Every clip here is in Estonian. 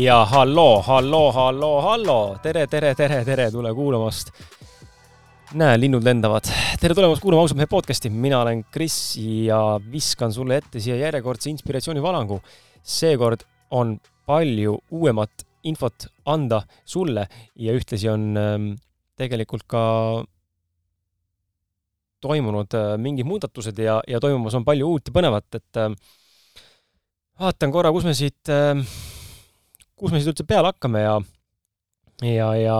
Ja halloo, halloo, halloo, halloo, tere, tere, tere, tere, tule kuulamast. näe, linnud lendavad. tere tulemast kuulama ausalt mehe podcasti, mina olen Kris ja viskan sulle ette siia järjekordse inspiratsioonivalangu. seekord on palju uuemat infot anda sulle ja ühtlasi on ähm, tegelikult ka toimunud äh, mingid muudatused ja, ja toimumas on palju uut ja põnevat, et äh, vaatan korra, kus me siit äh, kus me siis üldse peale hakkame ja, ja, ja,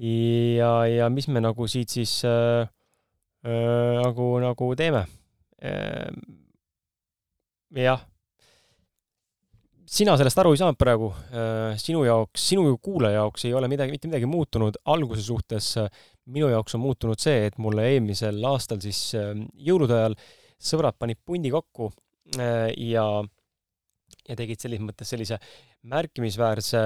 ja, ja mis me nagu siit siis äh, äh, nagu, nagu teeme äh,. jah. sina sellest aru ei saanud praegu äh,, sinu jaoks, sinu kuulaja jaoks ei ole midagi, mitte midagi muutunud alguse suhtes. minu jaoks on muutunud see, et mulle eelmisel aastal siis äh, jõulude ajal sõbrad panid pundi kokku äh, ja ja tegid selles mõttes sellise märkimisväärse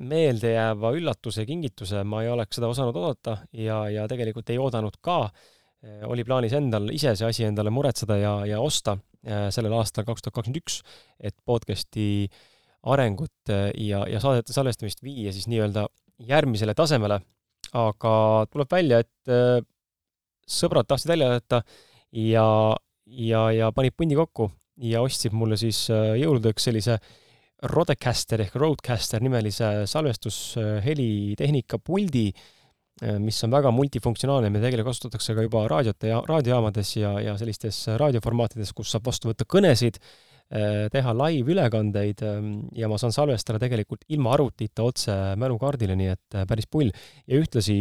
meeldejääva üllatuse, kingituse, ma ei oleks seda osanud oodata ja, ja tegelikult ei oodanud ka. oli plaanis endal ise see asi endale muretseda ja, ja osta äh, sellel aastal kaks tuhat kakskümmend üks, et podcast'i arengut äh, ja, ja saadete salvestamist viia siis nii-öelda järgmisele tasemele. aga tuleb välja, et äh, sõbrad tahtsid välja jätta ja, ja, ja panid pundi kokku ja ostsid mulle siis jõuludeks sellise äh, Rodecaster ehk Rodecaster nimelise salvestushelitehnika puldi, mis on väga multifunktsionaalne, mida tegelikult kasutatakse ka juba raadiote ja raadiojaamades ja, ja sellistes raadioformaatides, kus saab vastu võtta kõnesid, teha live-ülekandeid ähm, ja ma saan salvestada tegelikult ilma arvutita otse mälukaardile, nii et päris pull. ja ühtlasi,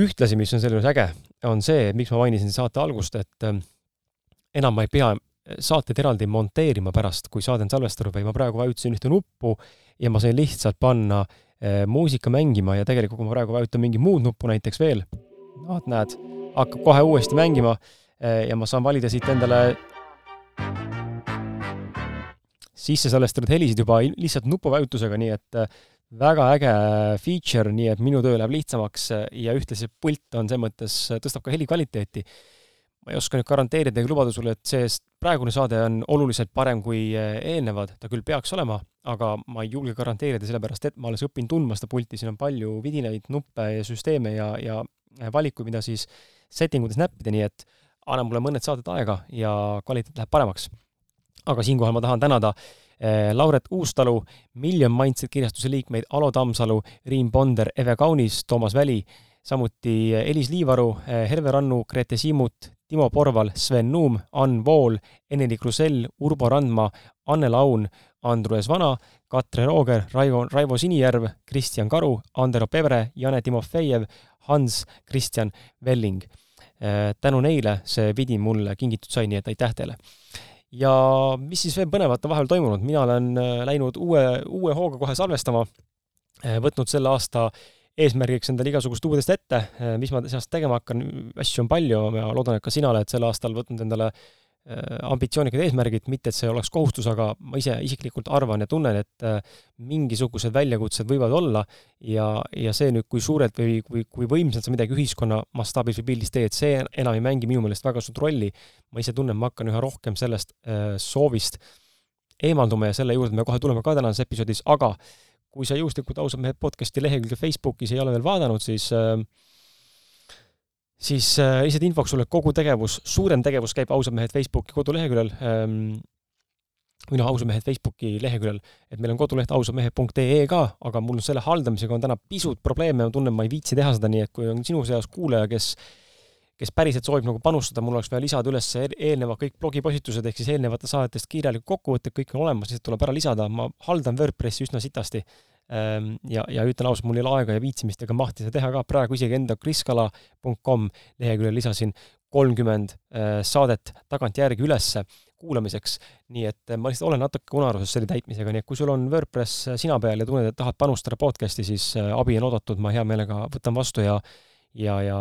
ühtlasi, mis on selle juures äge, on see, miks ma mainisin saate algust, et enam ma ei pea saateid eraldi monteerima pärast, kui saade on salvestatud, vaid ma praegu vajutasin ühte nuppu ja ma sain lihtsalt panna äh, muusika mängima ja tegelikult, kui ma praegu vajutan mingi muud nuppu näiteks veel, vot näed, hakkab kohe uuesti mängima ja ma saan valida siit endale sisse salvestatud helisid juba lihtsalt nupuvajutusega, nii et väga äge feature, nii et minu töö läheb lihtsamaks ja ühtlasi pult on selles mõttes, tõstab ka heli kvaliteeti. Ma ei oska nüüd garanteerida ega lubada sulle, et see praegune saade on oluliselt parem kui eelnevad, ta küll peaks olema, aga ma ei julge garanteerida, sellepärast et ma alles õpin tundma seda pulti, siin on palju vidinaid nuppe ja süsteeme ja, ja valikuid, mida siis setting utes näppida, nii et anna mulle mõned saated aega ja kvaliteet läheb paremaks. aga siinkohal ma tahan tänada Eh, Lauret Uustalu, Million Mindset kirjastuse liikmeid Alo Tammsalu, Riin Ponder, Eve Kaunis, Toomas Väli, samuti Elis Liivaru, eh, Herve Rannu, Grete Siimut, Timo Porval, Sven Nuum, Ann Vool, Eneli Krusell, Urbo Randma, Anne Laun, Andrus Vana, Katre Rooger, Raivo, Raivo Sinijärv, Kristjan Karu, Andero Pevre, Jane Timofejev, Hans Kristjan Velling. Eh, tänu neile see vidin mulle kingitud sai, nii et aitäh teile! ja mis siis veel põnevat on vahepeal toimunud, mina olen äh, läinud uue, uue hooga kohe salvestama, äh, võtnud selle aasta eesmärgiks endale igasugust uudest ette, äh, mis ma sellest tegema hakkan, asju on palju, ma loodan, et ka sina oled sel aastal võtnud endale Äh, ambitsioonikad eesmärgid, mitte et see oleks kohustus, aga ma ise isiklikult arvan ja tunnen, et äh, mingisugused väljakutsed võivad olla ja, ja see nüüd, kui suurelt või kui, kui võimsalt sa midagi ühiskonna mastaabis või pildis teed, see enam ei mängi minu meelest väga suurt rolli. ma ise tunnen, ma hakkan üha rohkem sellest soovist eemalduma ja selle juurde me kohe tuleme ka tänases episoodis, aga kui sa juhuslikult ausad mehed podcasti lehekülge Facebookis ei ole veel vaadanud, siis äh, siis äh, lihtsalt infoks sulle, kogu tegevus, suurem tegevus käib Ausad mehed Facebooki koduleheküljel ähm,, või noh, ausad mehed Facebooki leheküljel, et meil on koduleht ausadmehed.ee ka, aga mul selle haldamisega on täna pisut probleeme, ma tunnen, ma ei viitsi teha seda, nii et kui on sinu seas kuulaja, kes kes päriselt soovib nagu panustada, mul oleks vaja lisada üles eelnevad kõik blogipostitused ehk siis eelnevatest saadetest kirjalik kokkuvõte, kõik on olemas, lihtsalt tuleb ära lisada, ma haldan WordPressi üsna sitasti. Ehm, ja, ja ütlen ausalt, mul ei ole aega ja viitsimist ega mahti seda teha ka, praegu isegi enda kriskala.com leheküljel lisasin kolmkümmend eh, saadet tagantjärgi ülesse kuulamiseks, nii et eh, ma lihtsalt olen natuke unaruses selle täitmisega, nii et kui sul on WordPress eh, sina peal ja tunned, et tahad panustada podcast'i, siis abi on oodatud, ma hea meelega võtan vastu ja ja, ja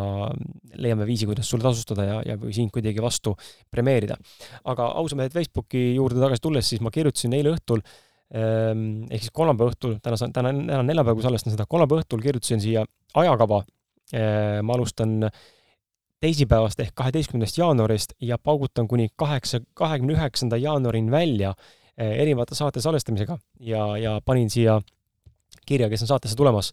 leiame viisi, kuidas sulle tasustada ja, ja või sind kuidagi vastu premeerida. aga ausamehed Facebooki juurde tagasi tulles, siis ma kirjutasin eile õhtul Ehm, ehk siis kolmapäeva õhtul, täna, täna, täna on neljapäev, kui salvestan seda, kolmapäeva õhtul kirjutasin siia ajakava. Ehm, ma alustan teisipäevast ehk kaheteistkümnendast jaanuarist ja paugutan kuni kaheksa, kahekümne üheksanda jaanuarini välja eh, erinevate saate salvestamisega ja, ja panin siia kirja, kes on saatesse tulemas.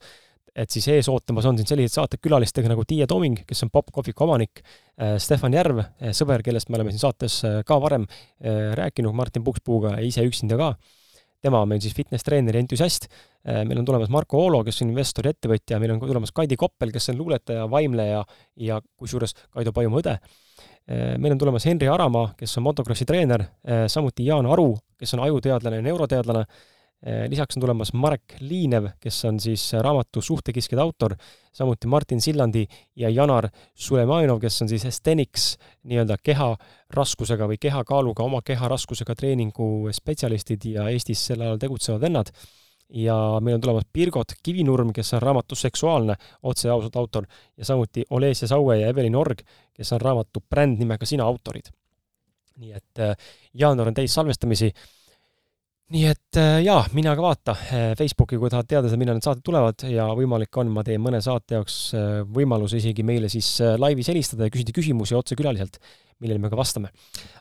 Et siis ees ootamas on siin sellised saated külalistega nagu Tiia Tooming, kes on popp-kohviku omanik, eh, Stefan Järv, eh, sõber, kellest me oleme siin saates ka varem rääkinud, Martin Pukspuuga ja ise üksinda ka tema on meil siis fitness-treener ja entusiast. Äh, meil on tulemas Marko Oolo, kes on investor ja ettevõtja, meil on tulemas Kaidi Koppel, kes on luuletaja, vaimleja ja kusjuures Kaido Pajumaa õde. Äh, meil on tulemas Henri Aramaa, kes on motokrossi treener, äh, samuti Jaan Aru, kes on ajuteadlane ja neuroteadlane lisaks on tulemas Marek Liinev, kes on siis raamatu Suhtekiskjad autor, samuti Martin Sillandi ja Janar Sulemanov, kes on siis Estenics nii-öelda keha raskusega või kehakaaluga, oma keha raskusega treeningu spetsialistid ja Eestis sel ajal tegutsevad vennad. ja meil on tulemas Birgot Kivinurm, kes on raamatu Seksuaalne, otse ja ausalt autor, ja samuti Olesia Saue ja Evelin Org, kes on raamatu bränd nimega Sina autorid. nii et eh, jaanuar on täis salvestamisi nii et äh, jaa, mine aga vaata äh, Facebooki, kui tahad teada, millal need saated tulevad ja võimalik on, ma teen mõne saate jaoks äh, võimaluse isegi meile siis laivis helistada ja küsida küsimusi otse külaliselt, millele me ka vastame.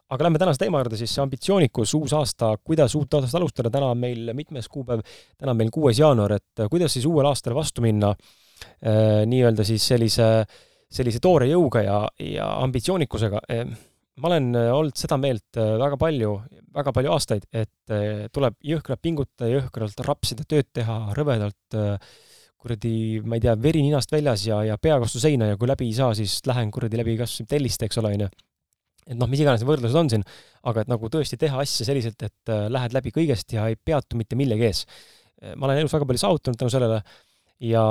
aga lähme tänase teema juurde siis, ambitsioonikus, uus aasta, kuidas uut aastat alustada, täna on meil mitmes kuupäev, täna on meil kuues jaanuar, et kuidas siis uuel aastal vastu minna nii-öelda siis sellise, sellise toore jõuga ja, ja ambitsioonikusega ma olen äh, olnud seda meelt äh, väga palju, väga palju aastaid, et äh, tuleb jõhkralt pingutada, jõhkralt rapsida, tööd teha, rõvedalt kuradi, ma ei tea, veri ninast väljas ja, ja peaga vastu seina ja kui läbi ei saa, siis lähen kuradi läbi kas või tellist, eks ole, onju. et noh, mis iganes need võrdlused on siin, aga et nagu tõesti teha asja selliselt, et lähed läbi kõigest ja ei peatu mitte millegi ees. ma olen elus väga palju saavutanud tänu sellele ja,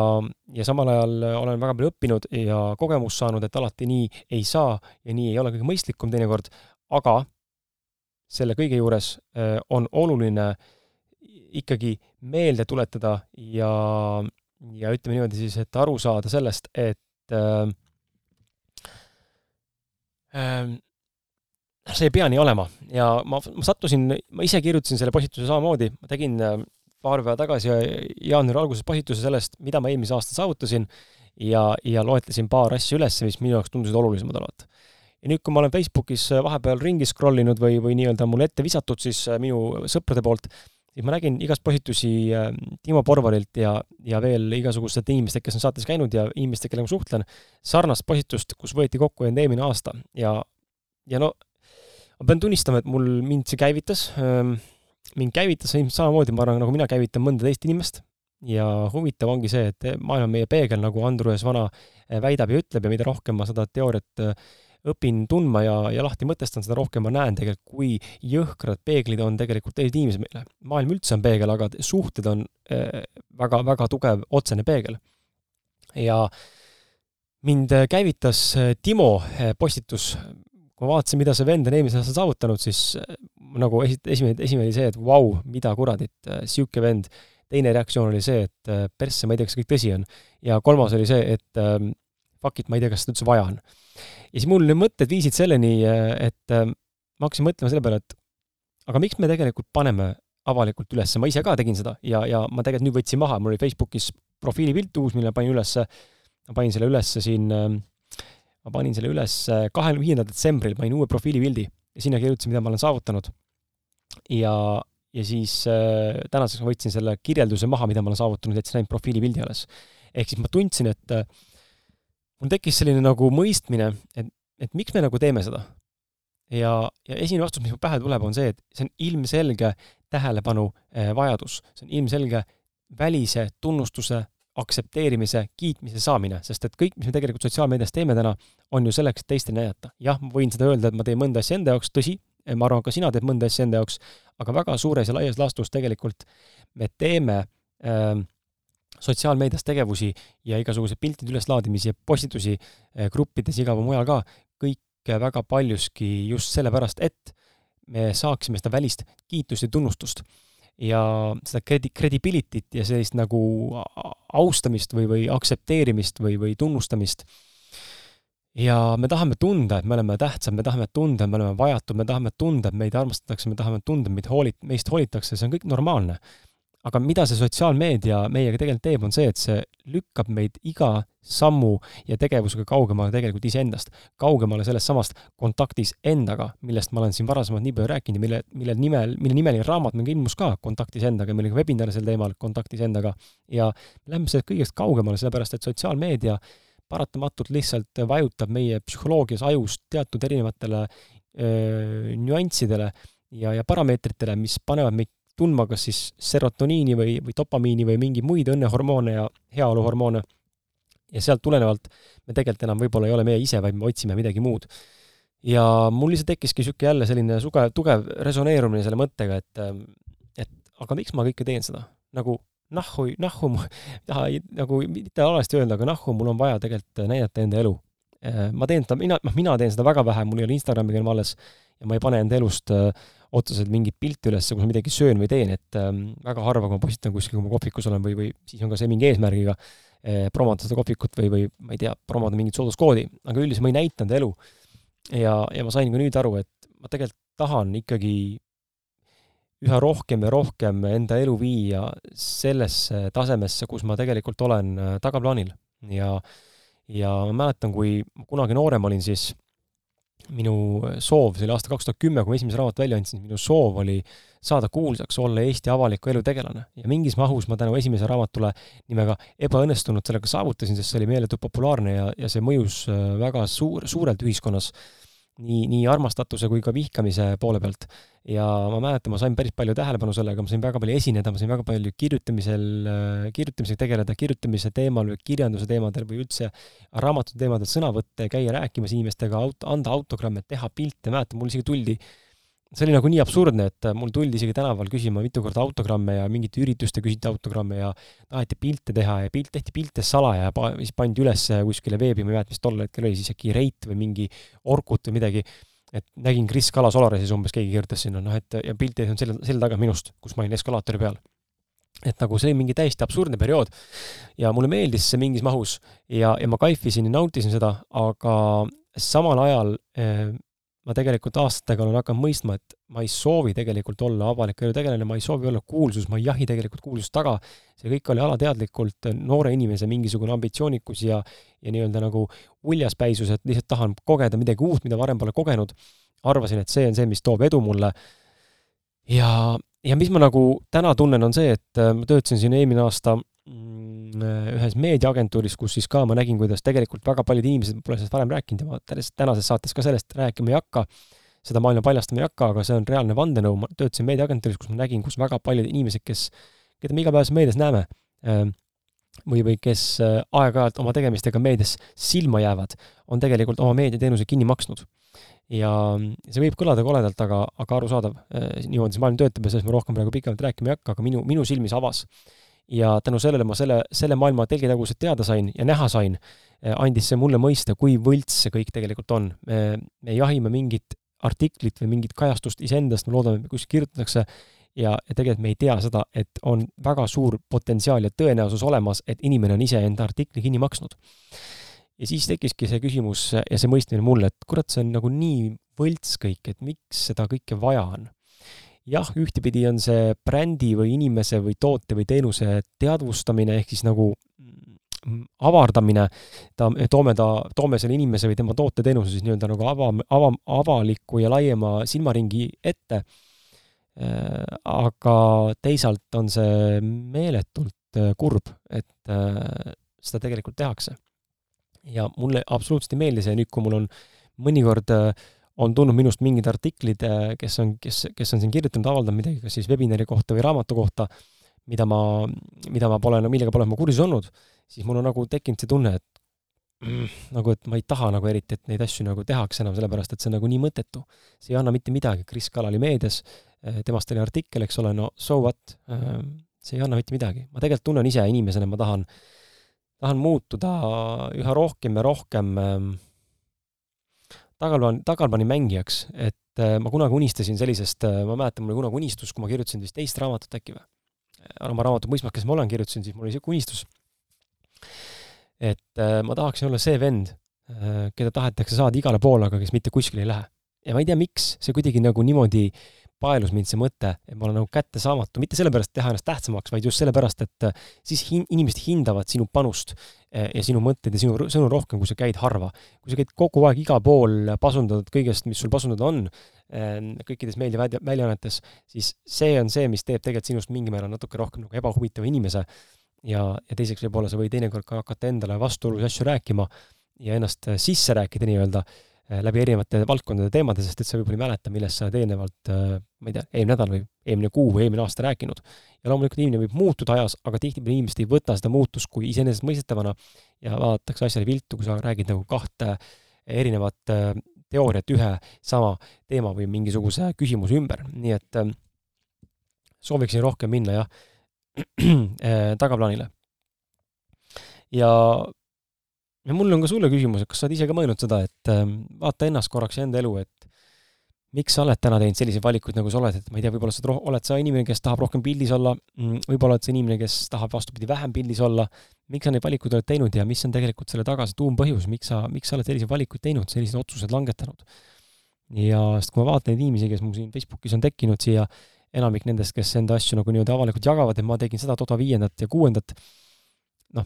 ja samal ajal olen väga palju õppinud ja kogemust saanud, et alati nii ei saa ja nii ei ole kõige mõistlikum teinekord, aga selle kõige juures äh, on oluline ikkagi meelde tuletada ja, ja ütleme niimoodi siis, et aru saada sellest, et äh, äh ähm, see ei pea nii olema. Ja ma, ma sattusin, ma ise kirjutasin selle postituse samamoodi, ma tegin äh, paar päeva tagasi jaanuari alguses postituse sellest, mida ma eelmise aasta saavutasin ja, ja loetlesin paar asja üles, mis minu jaoks tundusid olulisemad olevat ja nüüd, kui ma olen Facebookis äh, vahepeal ringi scroll inud või, või nii-öelda mulle ette visatud siis äh, minu sõprade poolt, siis ma nägin igast postitusi äh, Timo Porvalilt ja, ja veel igasugustelt inimestelt, kes on saates käinud ja inimestelt, kellega ma suhtlen, sarnast postitust, kus võeti kokku end eelmine aasta. Ja, ja no ma pean tunnistama, et mul, mind see käivitas, ähm, mind käivitas samamoodi, ma arvan, nagu mina käivitan mõnda teist inimest ja huvitav ongi see, et maailm on meie peegel, nagu Andrus Vana väidab ja ütleb ja mida rohkem ma seda teooriat õpin tundma ja, ja lahti mõtestan, seda rohkem ma näen tegelikult, kui jõhkrad peeglid on tegelikult teised inimesed meile. maailm üldse on peegel, aga suhted on väga-väga äh, tugev otsene peegel. ja mind käivitas Timo postitus, kui ma vaatasin, mida see vend on eelmisel aastal saavutanud, siis nagu esi-, esimene, esimene oli see, et vau, mida kuradit, sihuke vend. teine reaktsioon oli see, et persse, ma ei tea, kas see kõik tõsi on. ja kolmas oli see, et fuck it, ma ei tea, kas seda üldse vaja on ja siis mul need mõtted viisid selleni, et äh, ma hakkasin mõtlema selle peale, et aga miks me tegelikult paneme avalikult üles, ma ise ka tegin seda ja, ja ma tegelikult nüüd võtsin maha, mul oli Facebookis profiilipilt uus, mille panin ülesse, ma panin selle ülesse siin, äh, ma panin selle üles kahekümne viiendal detsembril, panin uue profiilipildi ja sinna kirjutasin, mida ma olen saavutanud. ja, ja siis äh, tänaseks ma võtsin selle kirjelduse maha, mida ma olen saavutanud, jätsin ainult profiilipildi alles. ehk siis ma tundsin, et äh, mul tekkis selline nagu mõistmine, et, et miks me nagu teeme seda. ja, ja esimene vastus, mis mu pähe tuleb, on see, et see on ilmselge tähelepanu eh, vajadus, see on ilmselge välise tunnustuse aktsepteerimise, kiitmise saamine, sest et kõik, mis me tegelikult sotsiaalmeedias teeme täna, on ju selleks, et teistele näidata. jah, ma võin seda öelda, et ma teen mõnda asja enda jaoks, tõsi, ma arvan, ka sina teed mõnda asja enda jaoks, aga väga suures ja laias laastus tegelikult me teeme äh, sotsiaalmeedias tegevusi ja igasuguseid piltide üleslaadimisi ja postitusi eh, gruppides, igal pool mujal ka, kõike väga paljuski just sellepärast, et me saaksime seda välist kiitust ja tunnustust. Ja seda credi-, credibility't ja sellist nagu austamist või, või aktsepteerimist või, või tunnustamist. ja me tahame tunda, et me oleme tähtsad, me tahame tunda, et me oleme vajatud, me tahame tunda, et meid armastatakse, me tahame tunda, et meid hoolit-, meist hoolitakse, see on kõik normaalne aga mida see sotsiaalmeedia meiega tegelikult teeb, on see, et see lükkab meid iga sammu ja tegevusega kaugemale tegelikult iseendast, kaugemale sellest samast kontaktis endaga, millest ma olen siin varasemalt nii palju rääkinud ja mille, mille nimel, mille nimeline raamat meil ilmus ka Kontaktis endaga, meil oli ka webinar sel teemal Kontaktis endaga. Ja me läheme sellest kõigest kaugemale, sellepärast et sotsiaalmeedia paratamatult lihtsalt vajutab meie psühholoogias ajus teatud erinevatele öö, nüanssidele ja, ja parameetritele, mis panevad meid tundma kas siis serotoniini või, või dopamiini või mingeid muid õnnehormoone ja heaoluhormoone. ja sealt tulenevalt me tegelikult enam võib-olla ei ole meie ise, vaid me otsime midagi muud. ja mul lihtsalt tekkiski niisugune jälle selline suge-, tugev resoneerumine selle mõttega, et, et aga miks ma kõike teen seda? nagu nahhu, nahhu, taha nagu mitte alasti öelda, aga nahhu, mul on vaja tegelikult näidata enda elu. ma teen seda, mina, noh, mina teen seda väga vähe, mul ei ole Instagramiga enam alles ja ma ei pane enda elust äh, otseselt mingit pilti üles, kus ma midagi söön või teen, et ähm, väga harva, kui ma postitan kuskil, kui ma kohvikus olen või, või siis on ka see mingi eesmärgiga eh, promoda seda kohvikut või, või ma ei tea, promoda mingit sooduskoodi, aga üldiselt ma ei näita enda elu. ja, ja ma sain ka nüüd aru, et ma tegelikult tahan ikkagi üha rohkem ja rohkem enda elu viia sellesse tasemesse, kus ma tegelikult olen äh, tagaplaanil ja ja ma mäletan, kui kunagi noorem olin, siis minu soov, see oli aasta kaks tuhat kümme, kui ma esimese raamatu välja andsin, minu soov oli saada kuulsaks, olla Eesti avaliku elu tegelane. ja mingis mahus ma tänu esimesele raamatule nimega Ebaõnnestunud sellega saavutasin, sest see oli meeletult populaarne ja, ja see mõjus äh, väga suur, suurelt ühiskonnas nii, nii armastatuse kui ka vihkamise poole pealt. ja ma mäletan, ma sain päris palju tähelepanu sellega, ma sain väga palju esineda, ma sain väga palju kirjutamisel, äh, kirjutamisega tegeleda, kirjutamise teemal või kirjanduse teemadel või üldse raamatute teemadel sõna võtta ja käia rääkimas inimestega, aut-, anda autogramme, teha pilte, mäletan, mul isegi tuldi see oli nagu nii absurdne, et mul tuldi isegi tänaval küsima mitu korda autogramme ja mingite ürituste küsiti autogramme ja taheti pilte teha ja pilt, tehti pilte salaja ja pa, siis pandi üles kuskile veebi, ma ei mäleta, mis tol hetkel oli, siis äkki Reit või mingi Orkut või midagi, et nägin Kris Kala Solaresis umbes, keegi kirjutas sinna, noh et ja pilt on selle, selle taga minust, kus ma olin eskalaatori peal. et nagu see oli mingi täiesti absurdne periood ja mulle meeldis see mingis mahus ja, ja ma kaifisin ja nautisin seda, aga samal ajal eh, ma tegelikult aastatega olen hakanud mõistma, et ma ei soovi tegelikult olla avaliku elu tegelane, ma ei soovi olla kuulsus, ma ei jahi tegelikult kuulsust taga, see kõik oli alateadlikult noore inimese mingisugune ambitsioonikus ja ja nii-öelda nagu uljaspäisus, et lihtsalt tahan kogeda midagi uut, mida varem pole kogenud, arvasin, et see on see, mis toob edu mulle, ja, ja mis ma nagu täna tunnen, on see, et äh, ma töötasin siin eelmine aasta ühes meediaagentuuris, kus siis ka ma nägin, kuidas tegelikult väga paljud inimesed pole sellest varem rääkinud ja ma tänases saates ka sellest rääkima ei hakka, seda maailma paljastama ei hakka, aga see on reaalne vandenõu, ma töötasin meediaagentuuris, kus ma nägin, kus väga paljud inimesed, kes, keda me igapäevases meedias näeme, ähm, või, või kes äh, aeg-ajalt oma tegemistega meedias silma jäävad, on tegelikult oma meediateenuse kinni maksnud. ja see võib kõlada koledalt, aga, aga arusaadav, äh, niimoodi see maailm töötab ja sellest ma rohkem praegu pikemalt rääkima ei hakka, aga minu, minu silmis avas ja tänu sellele ma selle, selle maailma telgitagused teada sain ja näha sain, eh, andis see mulle mõista, kui võlts see kõik tegelikult on. me, me jahime mingit artiklit või mingit kajastust iseendast, me loodame, et kuskil kirjutatakse ja, ja tegelikult me ei tea seda, et on väga suur potentsiaal ja tõenäosus olemas, et inimene on iseenda artikli kinni maksnud. ja siis tekkiski see küsimus ja see mõistmine mulle, et kurat, see on nagu nii võlts kõik, et miks seda kõike vaja on jah, ühtepidi on see brändi või inimese või toote või teenuse teadvustamine ehk siis nagu mm, avardamine, ta, toome ta, toome selle inimese või tema toote-teenuse siis nii-öelda nagu ava, ava, avaliku ja laiema silmaringi ette. Äh, aga teisalt on see meeletult äh, kurb, et äh, seda tegelikult tehakse. ja mulle absoluutselt ei meeldi see nüüd, kui mul on mõnikord äh, on tulnud minust mingid artiklid, äh, kes on, kes, kes on siin kirjutanud, avaldanud midagi, kas siis webinari kohta või raamatu kohta, mida ma, mida ma pole, millega pole ma kursis olnud, siis mul on nagu tekkinud see tunne, et mm, nagu, et ma ei taha nagu eriti, et neid asju nagu tehakse enam, sellepärast et see on nagu nii mõttetu. see ei anna mitte midagi, Kris Kala oli meedias, äh, temast oli artikkel, eks ole, no so what, äh, see ei anna mitte midagi. ma tegelikult tunnen ise inimesena, ma tahan, tahan muutuda üha rohkem ja rohkem äh, tagalplaan, tagalplaani mängijaks, et äh, ma kunagi unistasin sellisest, äh, ma mäletan, mul oli kunagi unistus, kui ma kirjutasin vist teist raamatut äkki või, oma raamatut Mõismak, kes ma olen, kirjutasin, siis mul oli niisugune unistus, et äh, ma tahaksin olla see vend, keda tahetakse saada igale poole, aga kes mitte kuskile ei lähe. ja ma ei tea, miks, see kuidagi nagu niimoodi paelus mind see mõte, et ma olen nagu kättesaamatu, mitte sellepärast teha ennast tähtsamaks, vaid just sellepärast, et äh, siis hin-, inimesed hindavad sinu panust äh, ja sinu mõtteid ja sinu sõnu rohkem, kui sa käid harva. kui sa käid kogu aeg igal pool, pasundad kõigest, mis sul pasundada on, äh, kõikides meediaväljaannetes, siis see on see, mis teeb tegelikult sinust mingil määral natuke rohkem nagu ebahuvitava inimese. ja, ja teiseks võib-olla sa võid teinekord ka hakata endale vastuolulisi asju rääkima ja ennast sisse rääkida nii-öelda Äh, läbi erinevate valdkondade teemade, sest et sa võib-olla ei mäleta, millest sa eelnevalt, äh, ma ei tea, eelmine nädal või eelmine kuu või eelmine aasta rääkinud. ja loomulikult inimene võib muutuda ajas, aga tihtipeale inimesed ei võta seda muutust kui iseenesestmõistetavana ja vaadatakse asjale viltu, kui sa räägid nagu kahte erinevat äh, teooriat ühe sama teema või mingisuguse küsimuse ümber, nii et sooviksin rohkem minna jah, tagaplaanile. ja ja mul on ka sulle küsimus, et kas sa oled ise ka mõelnud seda, et äh, vaata ennast korraks ja enda elu, et miks sa oled täna teinud selliseid valikuid, nagu sa oled, et ma ei tea, võib-olla sa oled sa inimene, kes tahab rohkem pildis olla, mm, võib-olla oled sa inimene, kes tahab vastupidi vähem pildis olla, miks sa neid valikuid oled teinud ja mis on tegelikult selle taga see tuumpõhjus, miks sa, miks sa oled selliseid valikuid teinud, sellised otsused langetanud? ja sest kui ma vaatan neid inimesi, kes mul siin Facebookis on tekkinud siia, enamik nendest, kes enda asju nagu niimoodi avalikult jagavad, et ma tegin seda, toda, viiendat ja kuuendat, noh,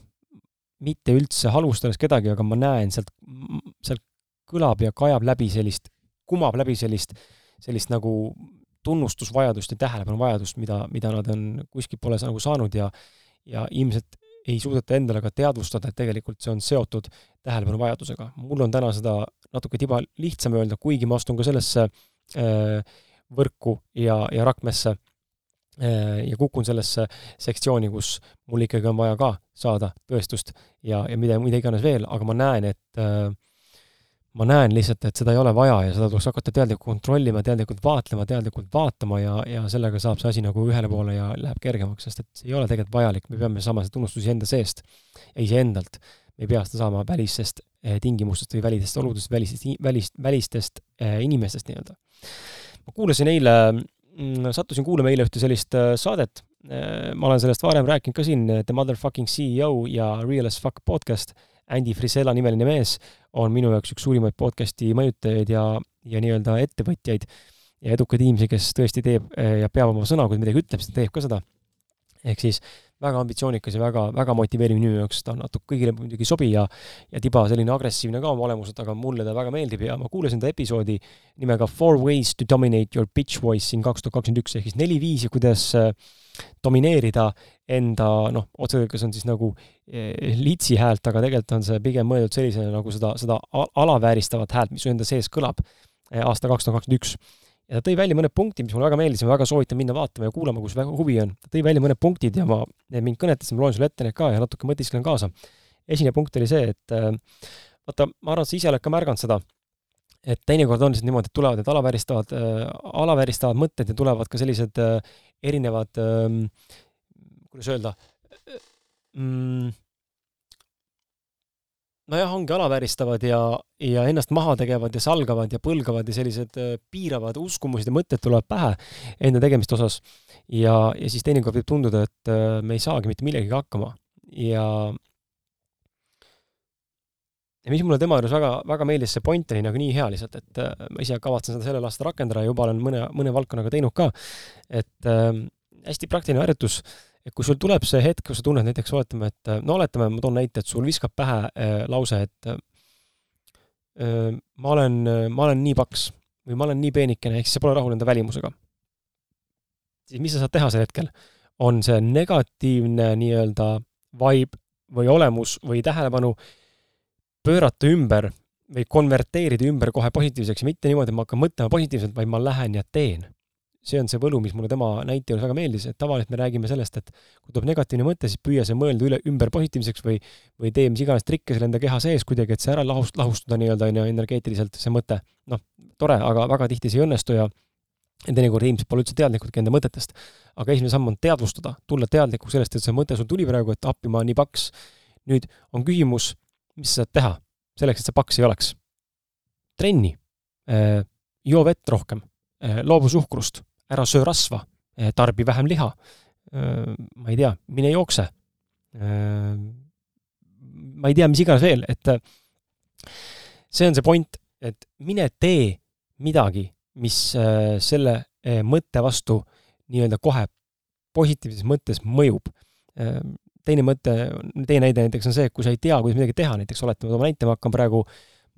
mitte üldse halvustades kedagi, aga ma näen sealt, sealt kõlab ja kajab läbi sellist, kumab läbi sellist, sellist nagu tunnustusvajadust ja tähelepanuvajadust, mida, mida nad on kuskilt pole nagu saanud ja ja ilmselt ei suudeta endale ka teadvustada, et tegelikult see on seotud tähelepanuvajadusega. mul on täna seda natuke tiba lihtsam öelda, kuigi ma astun ka sellesse äh, võrku ja, ja rakmesse ja kukun sellesse sektsiooni, kus mul ikkagi on vaja ka saada tõestust ja, ja mida, mida iganes veel, aga ma näen, et äh, ma näen lihtsalt, et seda ei ole vaja ja seda tuleks hakata teadlikult kontrollima, teadlikult vaatlema, teadlikult vaatama ja, ja sellega saab see asi nagu ühele poole ja läheb kergemaks, sest et see ei ole tegelikult vajalik, me peame saama seda tunnustust iseenda seest ja iseendalt. me ei pea seda saama välistest eh, tingimustest või välistest oludest, välistest, välist, välistest eh, inimestest nii-öelda. ma kuulasin eile sattusin kuulama eile ühte sellist äh, saadet, äh, ma olen sellest varem rääkinud ka siin, The Motherfucking CEO ja Real as Fuck podcast, Andy Frisella nimeline mees on minu jaoks üks suurimaid podcasti mõjutajaid ja ja nii-öelda ettevõtjaid ja edukaid inimesi, kes tõesti teeb ja peab oma sõna, kui ta midagi ütleb, siis ta teeb ka seda. ehk siis väga ambitsioonikas ja väga, väga motiveeriv minu jaoks, ta natuke kõigile muidugi ei sobi ja ja tiba selline agressiivne ka oma olemuselt, aga mulle ta väga meeldib ja ma kuulasin ta episoodi nimega Four ways to dominate your pitch voice siin kaks tuhat kakskümmend üks, ehk siis neli viisi, kuidas äh, domineerida enda noh, otseselt on siis nagu eh, litsi häält, aga tegelikult on see pigem mõeldud sellisena nagu seda, seda alavääristavat häält, mis su enda sees kõlab eh, aasta kaks tuhat kakskümmend üks ja ta tõi välja mõned punktid, mis mulle väga meeldisid, ma väga soovitan minna vaatama ja kuulama, kus väga huvi on. ta tõi välja mõned punktid ja ma, need mind kõnetasid, ma loen sulle ette need ka ja natuke mõtisklen kaasa. esimene punkt oli see, et äh, vaata, ma arvan, et sa ise oled ka märganud seda, et teinekord on lihtsalt niimoodi, et tulevad need alavääristavad äh,, alavääristavad mõtted ja tulevad ka sellised äh, erinevad äh,, kuidas öelda mm,, nojah, ongi alavääristavad ja, ja ennast maha tegevad ja salgavad ja põlgavad ja sellised äh, piiravad uskumused ja mõtted tulevad pähe enda tegemiste osas. ja, ja siis teinekord võib tunduda, et äh, me ei saagi mitte millegagi hakkama. Ja ja mis mulle tema juures väga, väga meeldis, see point oli nagu nii hea lihtsalt, et äh, ma ise kavatsen seda sellel aastal rakendada ja juba olen mõne, mõne valdkonnaga teinud ka, et äh, hästi praktiline harjutus. äh,, et kui sul tuleb see hetk, kus sa tunned näiteks, oletame, et no oletame, ma toon näite, et sul viskab pähe äh, lause, et äh, ma olen, ma olen nii paks või ma olen nii peenikene, ehk siis sa pole rahul enda välimusega. siis mis sa saad teha sel hetkel? on see negatiivne nii-öelda vibe või olemus või tähelepanu pöörata ümber või konverteerida ümber kohe positiivseks ja mitte niimoodi, et ma hakkan mõtlema positiivselt, vaid ma lähen ja teen see on see võlu, mis mulle tema näite juures väga meeldis, et tavaliselt me räägime sellest, et kui tuleb negatiivne mõte, siis püüa see mõelda üle, ümber positiivseks või või tee mis iganes trikke seal enda keha sees kuidagi, et see ära lahust-, lahustada nii-öelda, on ju, energeetiliselt, see mõte. noh, tore, aga väga tihti see ei õnnestu ja teinekord inimesed pole üldse teadlikudki enda mõtetest. aga esimene samm on teadvustada, tulla teadlikuks sellest, et see mõte sul tuli praegu, et appi, ma nii paks. nüüd on küsimus, mis sa saad teha selleks, et sa paks ei oleks. trenni, äh, joo vett rohkem, äh, loobu suhkrust ära söö rasva, eh, tarbi vähem liha, ma ei tea, mine jookse. ma ei tea, mis iganes veel, et see on see point, et mine tee midagi, mis selle mõtte vastu nii-öelda kohe positiivses mõttes mõjub. teine mõte, teine näide näiteks on see, et kui sa ei tea, kuidas midagi teha, näiteks oletame, toome näite, ma hakkan praegu,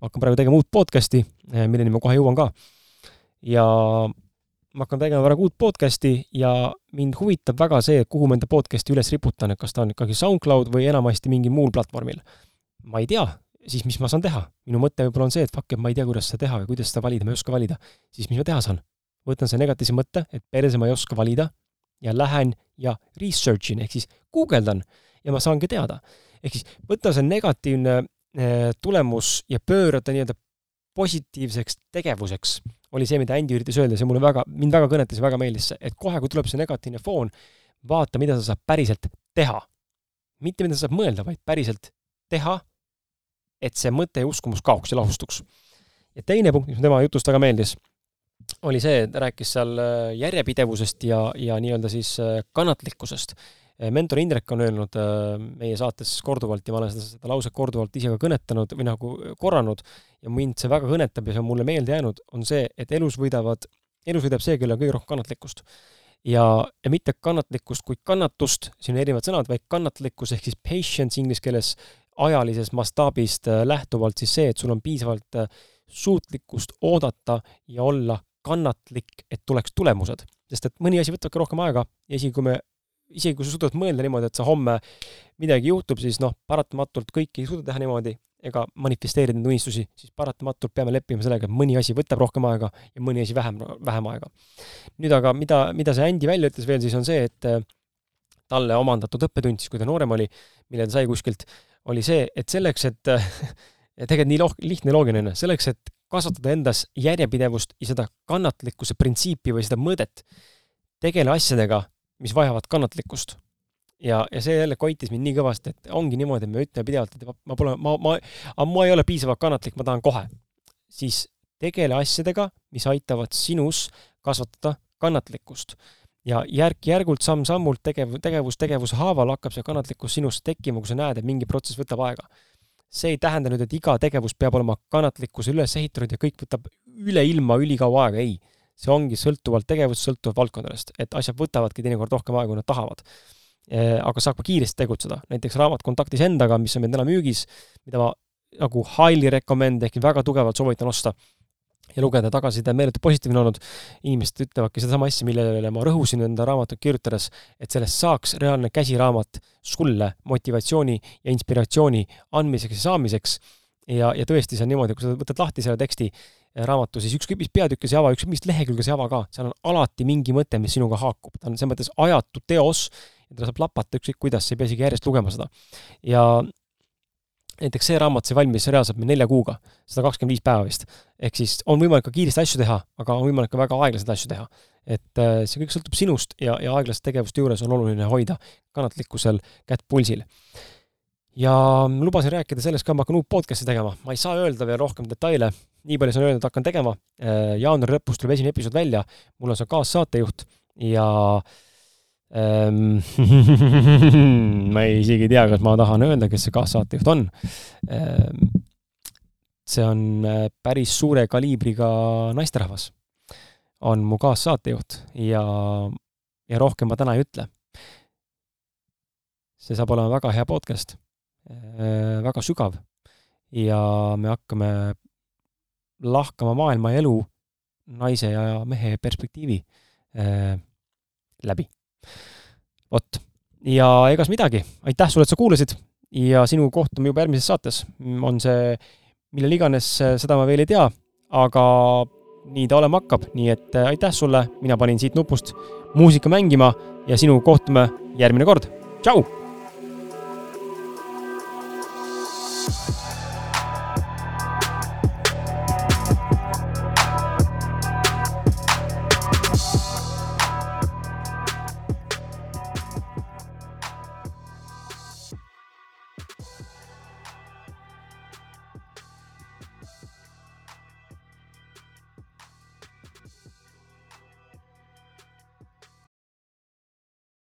ma hakkan praegu tegema uut podcast'i, milleni ma kohe jõuan ka. ja ma hakkan tegema praegu uut podcast'i ja mind huvitab väga see, kuhu ma enda podcast'i üles riputan, et kas ta on ikkagi SoundCloud või enamasti mingil muul platvormil. ma ei tea, siis mis ma saan teha? minu mõte võib-olla on see, et fuck, et ma ei tea, kuidas seda teha või kuidas seda valida, ma ei oska valida. siis mis ma teha saan? võtan selle negatiivse mõtte, et perse ma ei oska valida ja lähen ja research in ehk siis guugeldan ja ma saangi teada. ehk siis võta see negatiivne eh, tulemus ja pööra ta nii-öelda positiivseks tegevuseks oli see, mida Andy üritas öelda, see mulle väga, mind väga kõnetas ja väga meeldis et kohe, kui tuleb see negatiivne foon, vaata, mida sa saad päriselt teha. mitte mida sa saad mõelda, vaid päriselt teha, et see mõte ja uskumus kaoks ja lahustuks. ja teine punkt, mis tema jutust väga meeldis, oli see, et rääkis seal äh, järjepidevusest ja, ja nii-öelda siis äh, kannatlikkusest mentor Indrek on öelnud äh, meie saates korduvalt ja ma olen seda, seda lauset korduvalt ise ka kõnetanud või nagu korranud ja mind see väga kõnetab ja see on mulle meelde jäänud, on see, et elus võidavad, elus võidab see, kellel on kõige rohkem kannatlikkust. ja, ja mitte kannatlikkust kui kannatust, siin on erinevad sõnad, vaid kannatlikkus ehk siis patience inglise keeles ajalisest mastaabist äh, lähtuvalt siis see, et sul on piisavalt äh, suutlikkust oodata ja olla kannatlik, et tuleks tulemused. sest et mõni asi võtabki rohkem aega ja isegi kui me isegi kui sa suudad mõelda niimoodi, et sa homme midagi juhtub, siis noh, paratamatult kõike ei suuda teha niimoodi ega manifesteerida neid unistusi, siis paratamatult peame leppima sellega, et mõni asi võtab rohkem aega ja mõni asi vähem, vähem aega. nüüd aga mida, mida see Andy välja ütles veel, siis on see, et äh, talle omandatud õppetund siis, kui ta noorem oli, mille ta sai kuskilt, oli see, et selleks, et ja tegelikult nii loog-, lihtne ja loogiline, selleks, et kasvatada endas järjepidevust ja seda kannatlikkuse printsiipi või seda mõõdet, tegele asjadega, mis vajavad kannatlikkust. ja, ja see jälle koitis mind nii kõvasti, et ongi niimoodi, et me ütleme pidevalt, et ma pole, ma, ma, ma, ma ei ole piisavalt kannatlik, ma tahan kohe. siis tegele asjadega, mis aitavad sinus kasvatada kannatlikkust. ja järk-järgult, samm-sammult tegev, tegevus tegevuse haaval hakkab see kannatlikkus sinus tekkima, kui sa näed, et mingi protsess võtab aega see ei tähenda nüüd, et iga tegevus peab olema kannatlikkuse üles ehitatud ja kõik võtab üle ilma ülikaua aega, ei. See ongi sõltuvalt tegevusest, sõltuvalt valdkondadest, et asjad võtavadki teinekord rohkem aega, kui nad tahavad. aga saab ka kiiresti tegutseda, näiteks raamat Kontaktis endaga, mis on meil täna müügis, mida ma nagu highly recommend ehk väga tugevalt soovitan osta ja lugeda, tagasiside on meeletult positiivne olnud. inimesed ütlevadki sedasama asja, millele ma rõhusin enda raamatut kirjutades, et sellest saaks reaalne käsiraamat sulle motivatsiooni ja inspiratsiooni andmiseks ja saamiseks. ja, ja tõesti, see on niimoodi, kui sa võtad lahti selle teksti, eh, raamatu, siis ükskõik mis peatükki sa ei ava, ükskõik mis lehekülge sa ei ava ka, seal on alati mingi mõte, mis sinuga haakub, ta on selles mõttes ajatu teos ja ta saab lapata ükskõik kuidas, sa ei pea isegi järjest lugema seda. ja näiteks see raamat sai valmis reaalselt meil nelja kuuga, sada kakskümmend viis päeva vist. ehk siis on võimalik ka kiiresti asju teha, aga on võimalik ka väga aeglaselt asju teha. et äh, see kõik sõltub sinust ja, ja aeglaste tegevuste juures on oluline hoida kannatlikkusel kätt pulsil. ja lubasin rääkida sellest ka, ma hakkan uut podcast'i tegema, ma ei saa öelda veel rohkem detaile, nii palju saan öelda, et hakkan tegema. Äh, jaanuari lõpus tuleb esimene episood välja, mul on seal kaassaatejuht ja äh, Ehm, ma ei isegi tea, kas ma tahan öelda, kes see kaassaatejuht on. Ehm, see on äh, päris suure kaliibriga naisterahvas, on mu kaassaatejuht ja, ja rohkem ma täna ei ütle. see saab olema väga hea podcast, äh, väga sügav ja me hakkame lahkama maailma ja elu naise ja mehe perspektiivi äh, läbi. vot, ja egas midagi, aitäh sulle, et sa kuulasid! Ja sinu kohtume juba järgmises saates, on see millal iganes, seda ma veel ei tea, aga nii ta olema hakkab, nii et äh, aitäh sulle, mina panin siit nupust muusika mängima ja sinuga kohtume järgmine kord, tšau.